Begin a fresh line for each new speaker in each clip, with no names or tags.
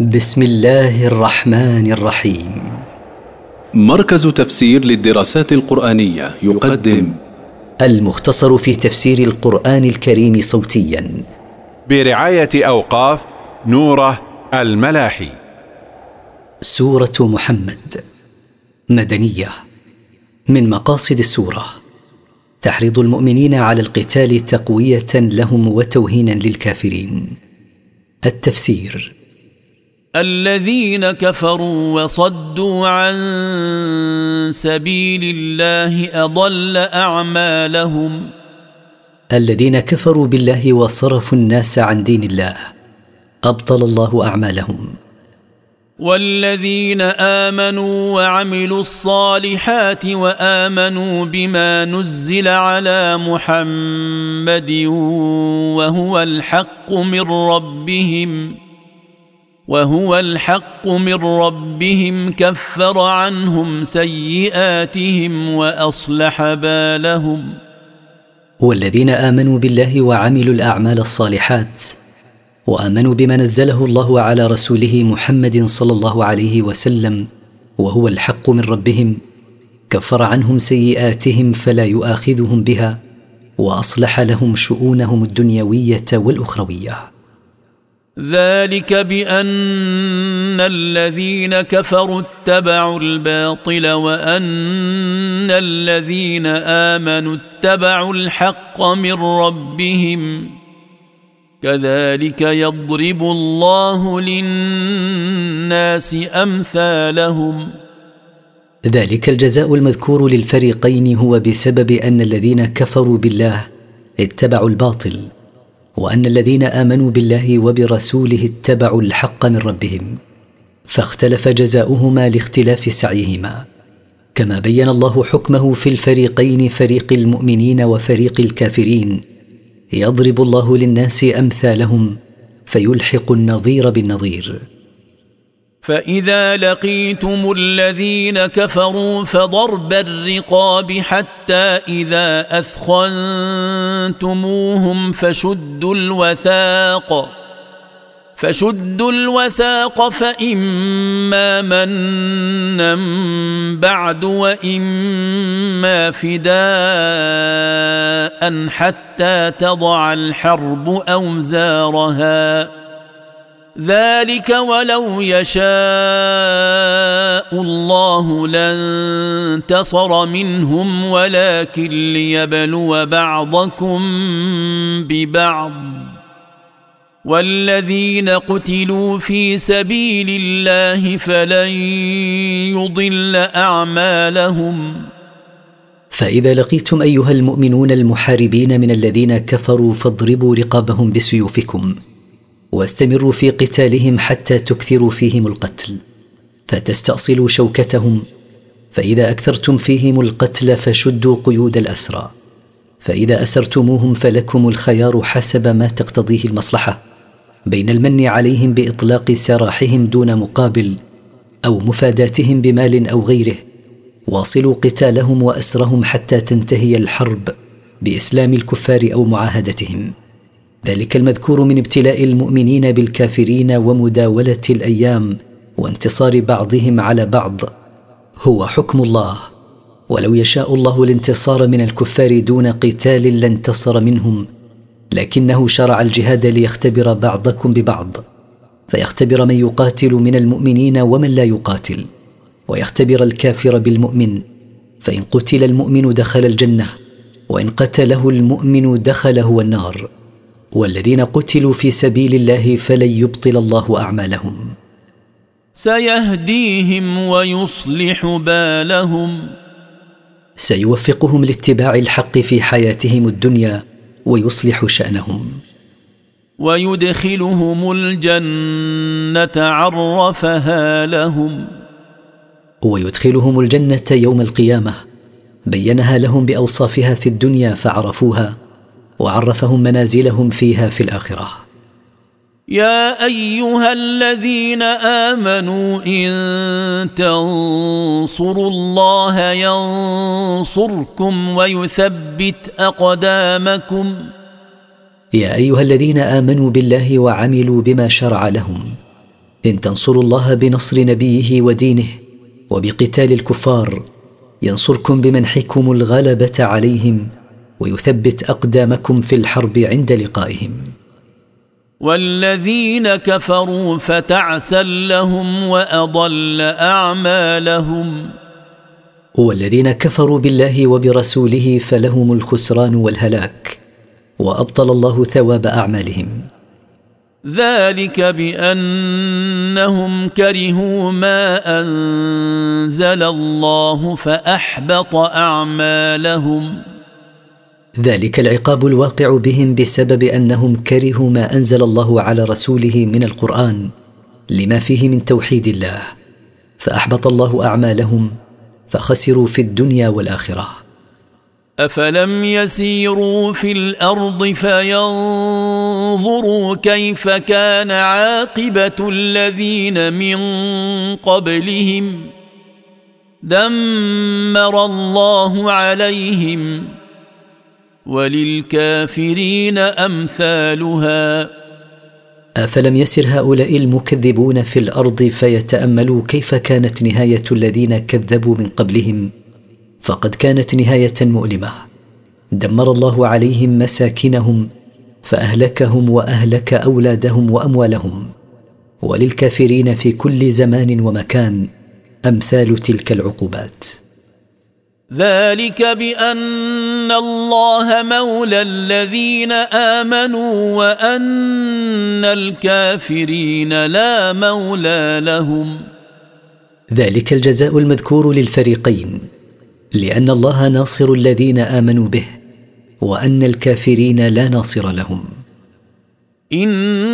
بسم الله الرحمن الرحيم مركز تفسير للدراسات القرآنية يقدم المختصر في تفسير القرآن الكريم صوتيا برعاية أوقاف نوره الملاحي
سورة محمد مدنية من مقاصد السورة تحريض المؤمنين على القتال تقوية لهم وتوهينا للكافرين التفسير
الذين كفروا وصدوا عن سبيل الله اضل اعمالهم
الذين كفروا بالله وصرفوا الناس عن دين الله ابطل الله اعمالهم
والذين امنوا وعملوا الصالحات وامنوا بما نزل على محمد وهو الحق من ربهم وهو الحق من ربهم كفر عنهم سيئاتهم واصلح بالهم
والذين امنوا بالله وعملوا الاعمال الصالحات وامنوا بما نزله الله على رسوله محمد صلى الله عليه وسلم وهو الحق من ربهم كفر عنهم سيئاتهم فلا يؤاخذهم بها واصلح لهم شؤونهم الدنيويه والاخرويه
ذلك بان الذين كفروا اتبعوا الباطل وان الذين امنوا اتبعوا الحق من ربهم كذلك يضرب الله للناس امثالهم
ذلك الجزاء المذكور للفريقين هو بسبب ان الذين كفروا بالله اتبعوا الباطل وان الذين امنوا بالله وبرسوله اتبعوا الحق من ربهم فاختلف جزاؤهما لاختلاف سعيهما كما بين الله حكمه في الفريقين فريق المؤمنين وفريق الكافرين يضرب الله للناس امثالهم فيلحق النظير بالنظير
فاذا لقيتم الذين كفروا فضرب الرقاب حتى اذا اثخنتموهم فشدوا الوثاق فشدوا الوثاق فاما منا بعد واما فداء حتى تضع الحرب اوزارها ذلك ولو يشاء الله لانتصر منهم ولكن ليبلو بعضكم ببعض والذين قتلوا في سبيل الله فلن يضل اعمالهم
فاذا لقيتم ايها المؤمنون المحاربين من الذين كفروا فاضربوا رقابهم بسيوفكم واستمروا في قتالهم حتى تكثروا فيهم القتل فتستأصلوا شوكتهم فإذا أكثرتم فيهم القتل فشدوا قيود الأسرى فإذا أسرتموهم فلكم الخيار حسب ما تقتضيه المصلحة بين المن عليهم بإطلاق سراحهم دون مقابل أو مفاداتهم بمال أو غيره واصلوا قتالهم وأسرهم حتى تنتهي الحرب بإسلام الكفار أو معاهدتهم ذلك المذكور من ابتلاء المؤمنين بالكافرين ومداوله الايام وانتصار بعضهم على بعض هو حكم الله ولو يشاء الله الانتصار من الكفار دون قتال لانتصر منهم لكنه شرع الجهاد ليختبر بعضكم ببعض فيختبر من يقاتل من المؤمنين ومن لا يقاتل ويختبر الكافر بالمؤمن فان قتل المؤمن دخل الجنه وان قتله المؤمن دخل هو النار والذين قتلوا في سبيل الله فلن يبطل الله اعمالهم
سيهديهم ويصلح بالهم
سيوفقهم لاتباع الحق في حياتهم الدنيا ويصلح شانهم
ويدخلهم الجنه عرفها لهم
ويدخلهم الجنه يوم القيامه بينها لهم باوصافها في الدنيا فعرفوها وعرفهم منازلهم فيها في الاخره
يا ايها الذين امنوا ان تنصروا الله ينصركم ويثبت اقدامكم
يا ايها الذين امنوا بالله وعملوا بما شرع لهم ان تنصروا الله بنصر نبيه ودينه وبقتال الكفار ينصركم بمنحكم الغلبه عليهم ويثبت اقدامكم في الحرب عند لقائهم
والذين كفروا فتعسا لهم واضل اعمالهم
والذين كفروا بالله وبرسوله فلهم الخسران والهلاك وابطل الله ثواب اعمالهم
ذلك بانهم كرهوا ما انزل الله فاحبط اعمالهم
ذلك العقاب الواقع بهم بسبب انهم كرهوا ما انزل الله على رسوله من القران لما فيه من توحيد الله فاحبط الله اعمالهم فخسروا في الدنيا والاخره
افلم يسيروا في الارض فينظروا كيف كان عاقبه الذين من قبلهم دمر الله عليهم وللكافرين امثالها
افلم يسر هؤلاء المكذبون في الارض فيتاملوا كيف كانت نهايه الذين كذبوا من قبلهم فقد كانت نهايه مؤلمه دمر الله عليهم مساكنهم فاهلكهم واهلك اولادهم واموالهم وللكافرين في كل زمان ومكان امثال تلك العقوبات
ذلك بان الله مولى الذين امنوا وان الكافرين لا مولى لهم
ذلك الجزاء المذكور للفريقين لان الله ناصر الذين امنوا به وان الكافرين لا ناصر لهم
إن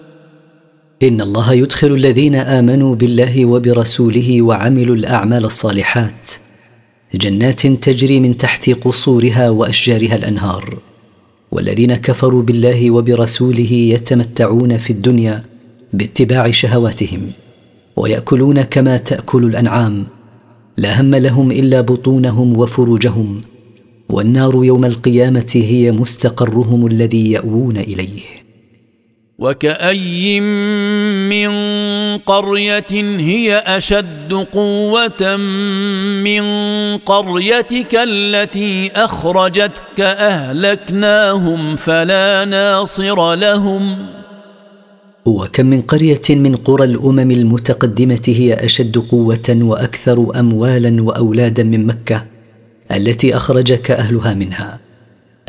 ان الله يدخل الذين امنوا بالله وبرسوله وعملوا الاعمال الصالحات جنات تجري من تحت قصورها واشجارها الانهار والذين كفروا بالله وبرسوله يتمتعون في الدنيا باتباع شهواتهم وياكلون كما تاكل الانعام لا هم لهم الا بطونهم وفروجهم والنار يوم القيامه هي مستقرهم الذي ياوون اليه
وكأي من قرية هي أشد قوة من قريتك التي أخرجتك أهلكناهم فلا ناصر لهم
وكم من قريه من قرى الامم المتقدمه هي اشد قوه واكثر اموالا واولادا من مكه التي اخرجك اهلها منها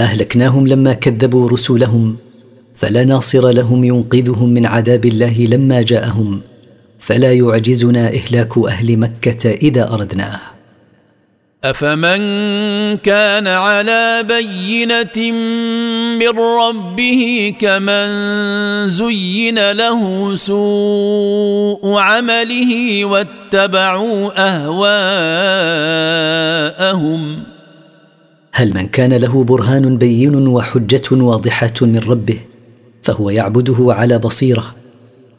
اهلكناهم لما كذبوا رسلهم فلا ناصر لهم ينقذهم من عذاب الله لما جاءهم فلا يعجزنا اهلاك اهل مكه اذا اردناه
افمن كان على بينه من ربه كمن زين له سوء عمله واتبعوا اهواءهم
هل من كان له برهان بين وحجه واضحه من ربه فهو يعبده على بصيره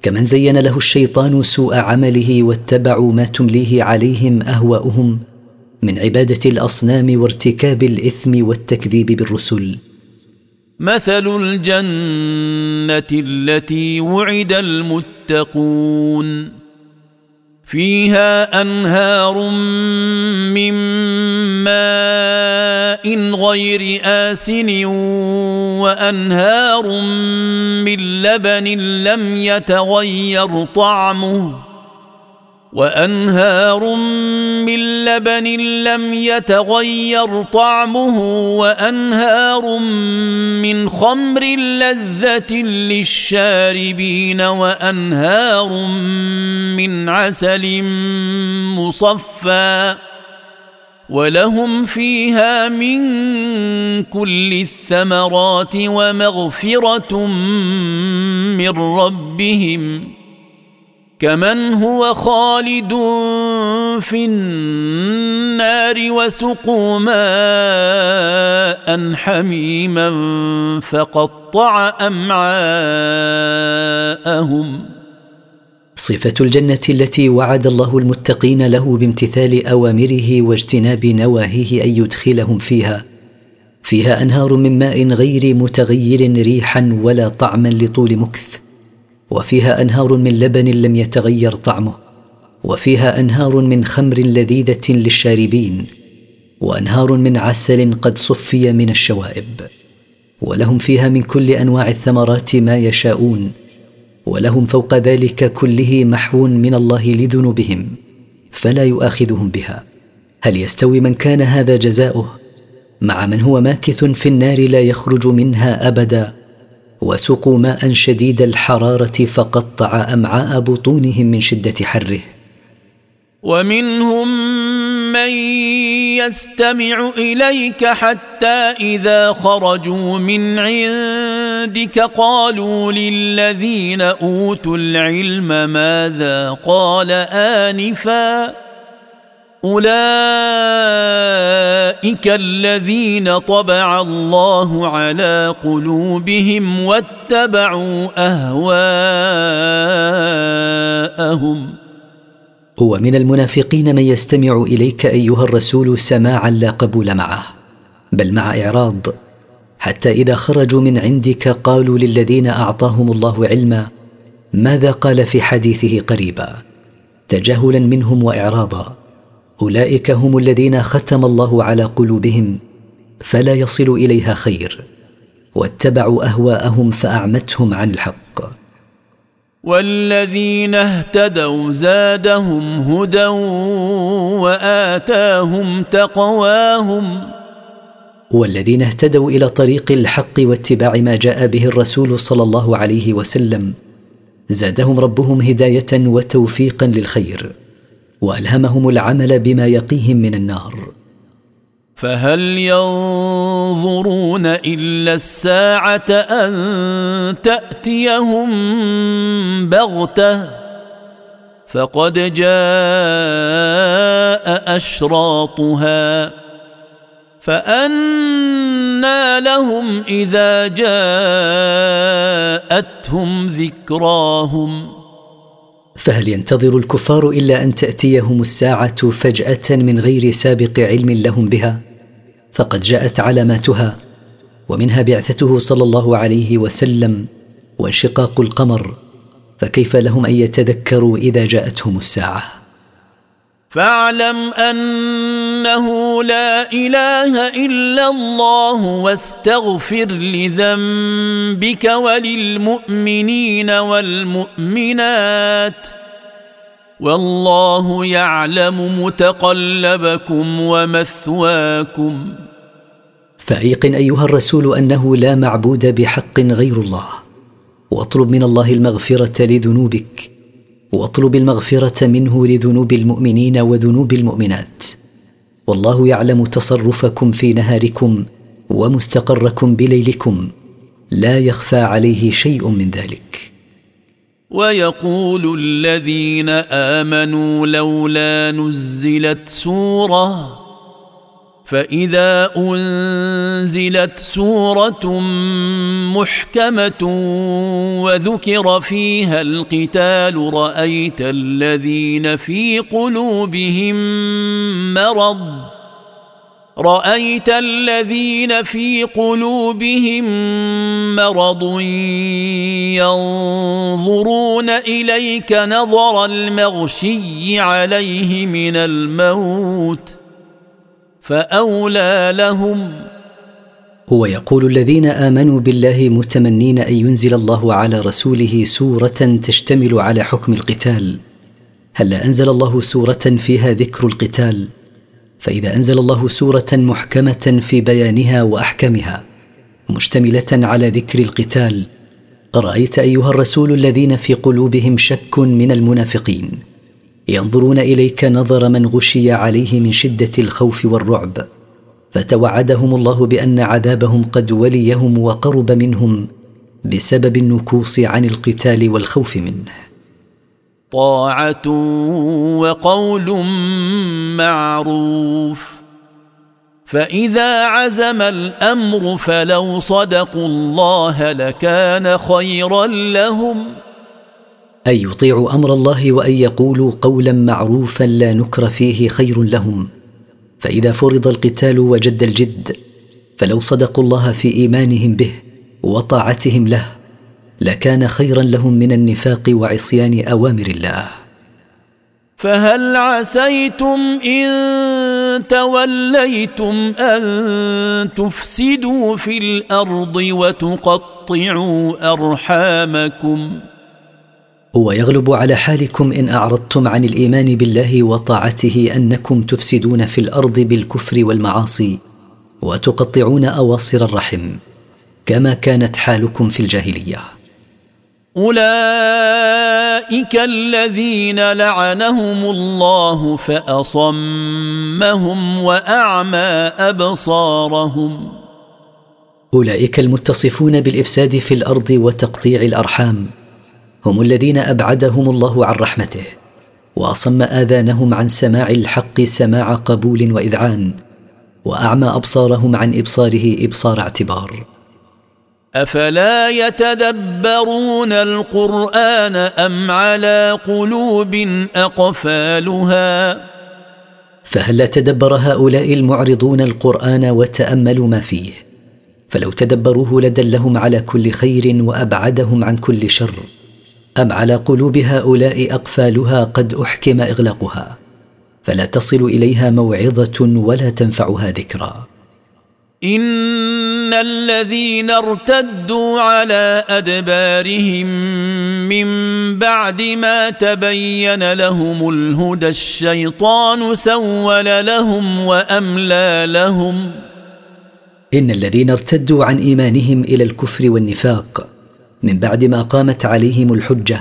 كمن زين له الشيطان سوء عمله واتبعوا ما تمليه عليهم اهواؤهم من عباده الاصنام وارتكاب الاثم والتكذيب بالرسل
مثل الجنه التي وعد المتقون فيها انهار من ماء غير اسن وانهار من لبن لم يتغير طعمه وانهار من لبن لم يتغير طعمه وانهار من خمر لذه للشاربين وانهار من عسل مصفى ولهم فيها من كل الثمرات ومغفره من ربهم كمن هو خالد في النار وسقوا ماء حميما فقطع امعاءهم
صفه الجنه التي وعد الله المتقين له بامتثال اوامره واجتناب نواهيه ان يدخلهم فيها فيها انهار من ماء غير متغير ريحا ولا طعما لطول مكث وفيها انهار من لبن لم يتغير طعمه وفيها انهار من خمر لذيذه للشاربين وانهار من عسل قد صفي من الشوائب ولهم فيها من كل انواع الثمرات ما يشاءون ولهم فوق ذلك كله محو من الله لذنوبهم فلا يؤاخذهم بها هل يستوي من كان هذا جزاؤه مع من هو ماكث في النار لا يخرج منها ابدا وسقوا ماء شديد الحراره فقطع امعاء بطونهم من شده حره
ومنهم من يستمع اليك حتى اذا خرجوا من عندك قالوا للذين اوتوا العلم ماذا قال انفا اولئك الذين طبع الله على قلوبهم واتبعوا اهواءهم
هو من المنافقين من يستمع اليك ايها الرسول سماعا لا قبول معه بل مع اعراض حتى اذا خرجوا من عندك قالوا للذين اعطاهم الله علما ماذا قال في حديثه قريبا تجاهلا منهم واعراضا اولئك هم الذين ختم الله على قلوبهم فلا يصل اليها خير واتبعوا اهواءهم فاعمتهم عن الحق
والذين اهتدوا زادهم هدى واتاهم تقواهم
والذين اهتدوا الى طريق الحق واتباع ما جاء به الرسول صلى الله عليه وسلم زادهم ربهم هدايه وتوفيقا للخير والهمهم العمل بما يقيهم من النار
فهل ينظرون الا الساعه ان تاتيهم بغته فقد جاء اشراطها فانى لهم اذا جاءتهم ذكراهم
فهل ينتظر الكفار الا ان تاتيهم الساعه فجاه من غير سابق علم لهم بها فقد جاءت علاماتها ومنها بعثته صلى الله عليه وسلم وانشقاق القمر فكيف لهم ان يتذكروا اذا جاءتهم الساعه
فاعلم انه لا اله الا الله واستغفر لذنبك وللمؤمنين والمؤمنات والله يعلم متقلبكم ومثواكم
فايقن ايها الرسول انه لا معبود بحق غير الله واطلب من الله المغفره لذنوبك واطلب المغفره منه لذنوب المؤمنين وذنوب المؤمنات والله يعلم تصرفكم في نهاركم ومستقركم بليلكم لا يخفى عليه شيء من ذلك
ويقول الذين امنوا لولا نزلت سوره فاذا انزلت سوره محكمه وذكر فيها القتال رايت الذين في قلوبهم مرض رايت الذين في قلوبهم مرض ينظرون اليك نظر المغشي عليه من الموت فاولى لهم
هو يقول الذين امنوا بالله متمنين ان ينزل الله على رسوله سوره تشتمل على حكم القتال هلا انزل الله سوره فيها ذكر القتال فاذا انزل الله سوره محكمه في بيانها واحكامها مشتمله على ذكر القتال ارايت ايها الرسول الذين في قلوبهم شك من المنافقين ينظرون اليك نظر من غشي عليه من شده الخوف والرعب فتوعدهم الله بان عذابهم قد وليهم وقرب منهم بسبب النكوص عن القتال والخوف منه
طاعه وقول معروف فاذا عزم الامر فلو صدقوا الله لكان خيرا لهم
ان يطيعوا امر الله وان يقولوا قولا معروفا لا نكر فيه خير لهم فاذا فرض القتال وجد الجد فلو صدقوا الله في ايمانهم به وطاعتهم له لكان خيرا لهم من النفاق وعصيان اوامر الله
فهل عسيتم ان توليتم ان تفسدوا في الارض وتقطعوا ارحامكم
ويغلب على حالكم ان اعرضتم عن الايمان بالله وطاعته انكم تفسدون في الارض بالكفر والمعاصي وتقطعون اواصر الرحم كما كانت حالكم في الجاهليه
اولئك الذين لعنهم الله فاصمهم واعمى ابصارهم
اولئك المتصفون بالافساد في الارض وتقطيع الارحام هم الذين ابعدهم الله عن رحمته واصم اذانهم عن سماع الحق سماع قبول واذعان واعمى ابصارهم عن ابصاره ابصار اعتبار
افلا يتدبرون القران ام على قلوب اقفالها
فهل تدبر هؤلاء المعرضون القران وتاملوا ما فيه فلو تدبروه لدلهم على كل خير وابعدهم عن كل شر ام على قلوب هؤلاء اقفالها قد احكم اغلاقها فلا تصل اليها موعظه ولا تنفعها ذكرى
ان الذين ارتدوا على ادبارهم من بعد ما تبين لهم الهدى الشيطان سول لهم واملى لهم
ان الذين ارتدوا عن ايمانهم الى الكفر والنفاق من بعد ما قامت عليهم الحجه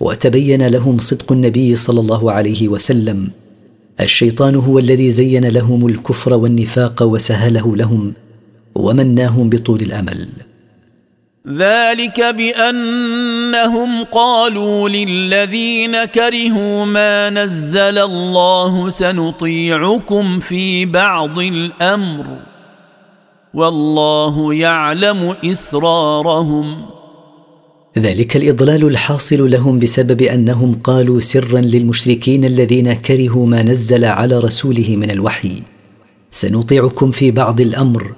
وتبين لهم صدق النبي صلى الله عليه وسلم الشيطان هو الذي زين لهم الكفر والنفاق وسهله لهم ومناهم بطول الامل
ذلك بانهم قالوا للذين كرهوا ما نزل الله سنطيعكم في بعض الامر والله يعلم اسرارهم
ذلك الاضلال الحاصل لهم بسبب انهم قالوا سرا للمشركين الذين كرهوا ما نزل على رسوله من الوحي سنطيعكم في بعض الامر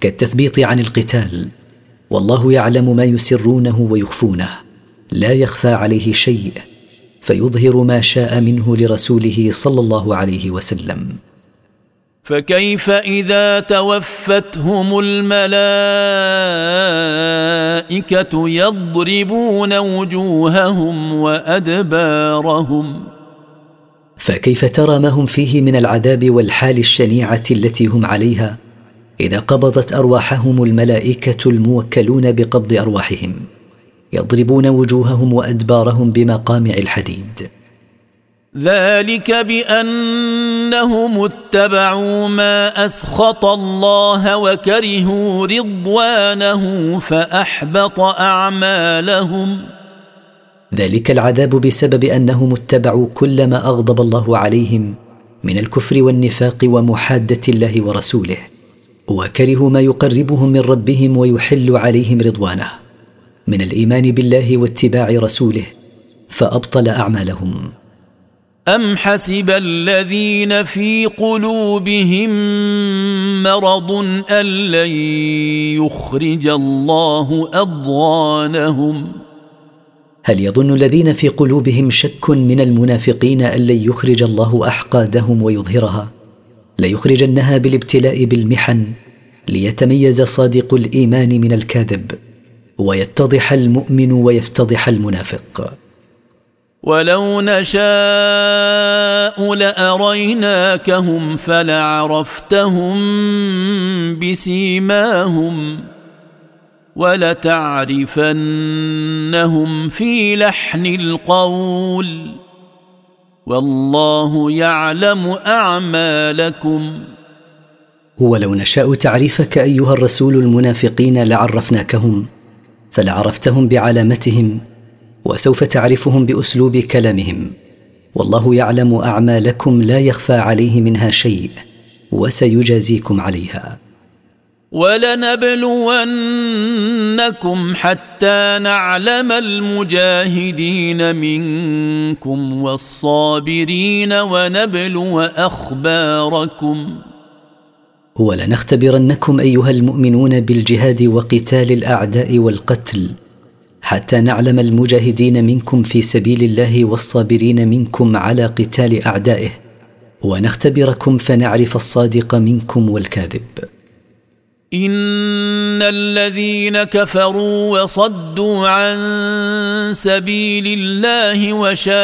كالتثبيط عن القتال والله يعلم ما يسرونه ويخفونه لا يخفى عليه شيء فيظهر ما شاء منه لرسوله صلى الله عليه وسلم
فكيف اذا توفتهم الملائكه يضربون وجوههم وادبارهم
فكيف ترى ما هم فيه من العذاب والحال الشنيعه التي هم عليها اذا قبضت ارواحهم الملائكه الموكلون بقبض ارواحهم يضربون وجوههم وادبارهم بمقامع الحديد
ذلك بانهم اتبعوا ما اسخط الله وكرهوا رضوانه فاحبط اعمالهم
ذلك العذاب بسبب انهم اتبعوا كل ما اغضب الله عليهم من الكفر والنفاق ومحاده الله ورسوله وكرهوا ما يقربهم من ربهم ويحل عليهم رضوانه من الايمان بالله واتباع رسوله فابطل اعمالهم
أم حسب الذين في قلوبهم مرض أن لن يخرج الله أضغانهم
هل يظن الذين في قلوبهم شك من المنافقين أن لن يخرج الله أحقادهم ويظهرها ليخرجنها بالابتلاء بالمحن ليتميز صادق الإيمان من الكاذب ويتضح المؤمن ويفتضح المنافق
ولو نشاء لاريناكهم فلعرفتهم بسيماهم ولتعرفنهم في لحن القول والله يعلم اعمالكم
ولو نشاء تعريفك ايها الرسول المنافقين لعرفناكهم فلعرفتهم بعلامتهم وسوف تعرفهم باسلوب كلامهم والله يعلم اعمالكم لا يخفى عليه منها شيء وسيجازيكم عليها
ولنبلونكم حتى نعلم المجاهدين منكم والصابرين ونبلو اخباركم
ولنختبرنكم ايها المؤمنون بالجهاد وقتال الاعداء والقتل حتى نعلم المجاهدين منكم في سبيل الله والصابرين منكم على قتال اعدائه ونختبركم فنعرف الصادق منكم والكاذب
ان الذين كفروا وصدوا عن سبيل الله وشاقوا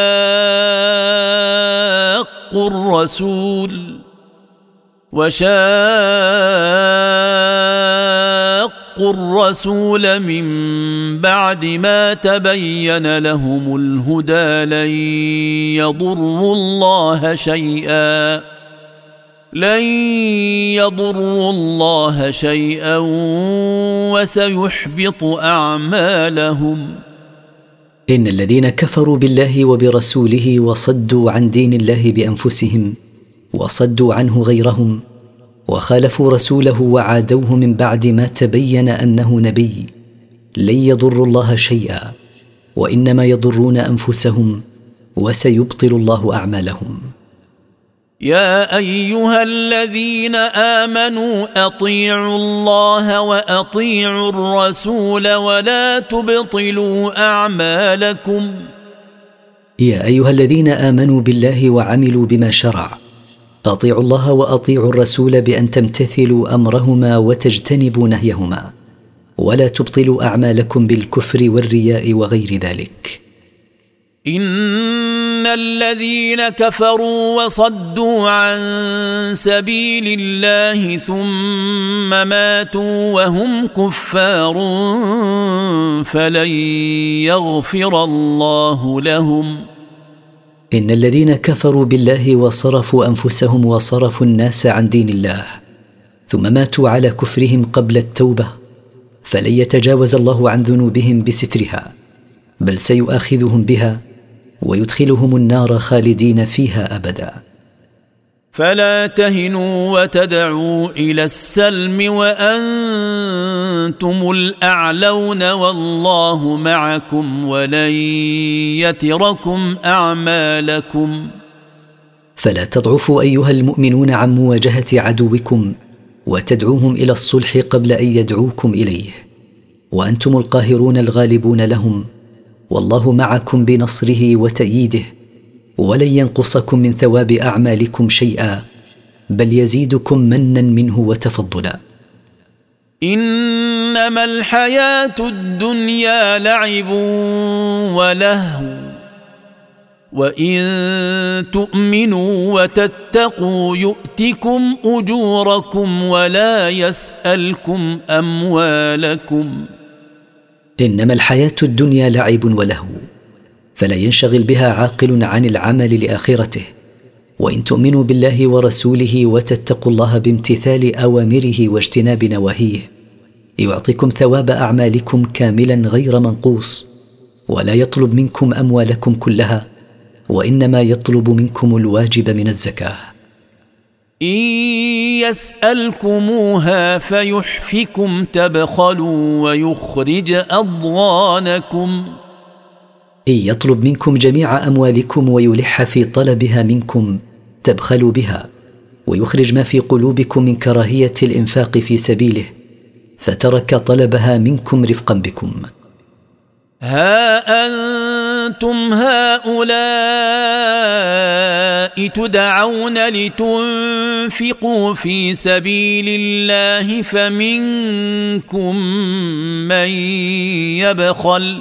الرسول وشاقوا الرسول من بعد ما تبين لهم الهدى لن يضروا الله شيئا لن يضروا الله شيئا وسيحبط اعمالهم
ان الذين كفروا بالله وبرسوله وصدوا عن دين الله بانفسهم وصدوا عنه غيرهم وخالفوا رسوله وعادوه من بعد ما تبين انه نبي لن يضروا الله شيئا وانما يضرون انفسهم وسيبطل الله اعمالهم
يا ايها الذين امنوا اطيعوا الله واطيعوا الرسول ولا تبطلوا اعمالكم
يا ايها الذين امنوا بالله وعملوا بما شرع اطيعوا الله واطيعوا الرسول بان تمتثلوا امرهما وتجتنبوا نهيهما ولا تبطلوا اعمالكم بالكفر والرياء وغير ذلك
ان الذين كفروا وصدوا عن سبيل الله ثم ماتوا وهم كفار فلن يغفر الله لهم
ان الذين كفروا بالله وصرفوا انفسهم وصرفوا الناس عن دين الله ثم ماتوا على كفرهم قبل التوبه فلن يتجاوز الله عن ذنوبهم بسترها بل سيؤاخذهم بها ويدخلهم النار خالدين فيها ابدا
فلا تهنوا وتدعوا الى السلم وانتم الاعلون والله معكم ولن يتركم اعمالكم
فلا تضعفوا ايها المؤمنون عن مواجهه عدوكم وتدعوهم الى الصلح قبل ان يدعوكم اليه وانتم القاهرون الغالبون لهم والله معكم بنصره وتاييده ولن ينقصكم من ثواب اعمالكم شيئا بل يزيدكم منا منه وتفضلا
انما الحياه الدنيا لعب ولهو وان تؤمنوا وتتقوا يؤتكم اجوركم ولا يسالكم اموالكم
انما الحياه الدنيا لعب ولهو فلا ينشغل بها عاقل عن العمل لاخرته وان تؤمنوا بالله ورسوله وتتقوا الله بامتثال اوامره واجتناب نواهيه يعطيكم ثواب اعمالكم كاملا غير منقوص ولا يطلب منكم اموالكم كلها وانما يطلب منكم الواجب من الزكاه
ان يسالكموها فيحفكم تبخلوا ويخرج اضغانكم
ان يطلب منكم جميع اموالكم ويلح في طلبها منكم تبخلوا بها ويخرج ما في قلوبكم من كراهيه الانفاق في سبيله فترك طلبها منكم رفقا بكم
ها انتم هؤلاء تدعون لتنفقوا في سبيل الله فمنكم من يبخل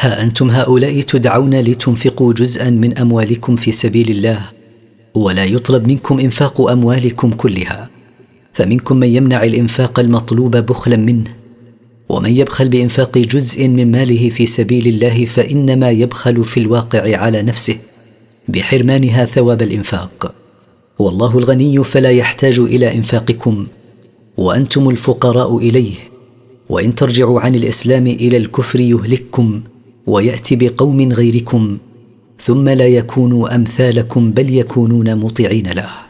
ها انتم هؤلاء تدعون لتنفقوا جزءا من اموالكم في سبيل الله ولا يطلب منكم انفاق اموالكم كلها فمنكم من يمنع الانفاق المطلوب بخلا منه ومن يبخل بانفاق جزء من ماله في سبيل الله فانما يبخل في الواقع على نفسه بحرمانها ثواب الانفاق والله الغني فلا يحتاج الى انفاقكم وانتم الفقراء اليه وان ترجعوا عن الاسلام الى الكفر يهلككم وياتي بقوم غيركم ثم لا يكونوا امثالكم بل يكونون مطيعين له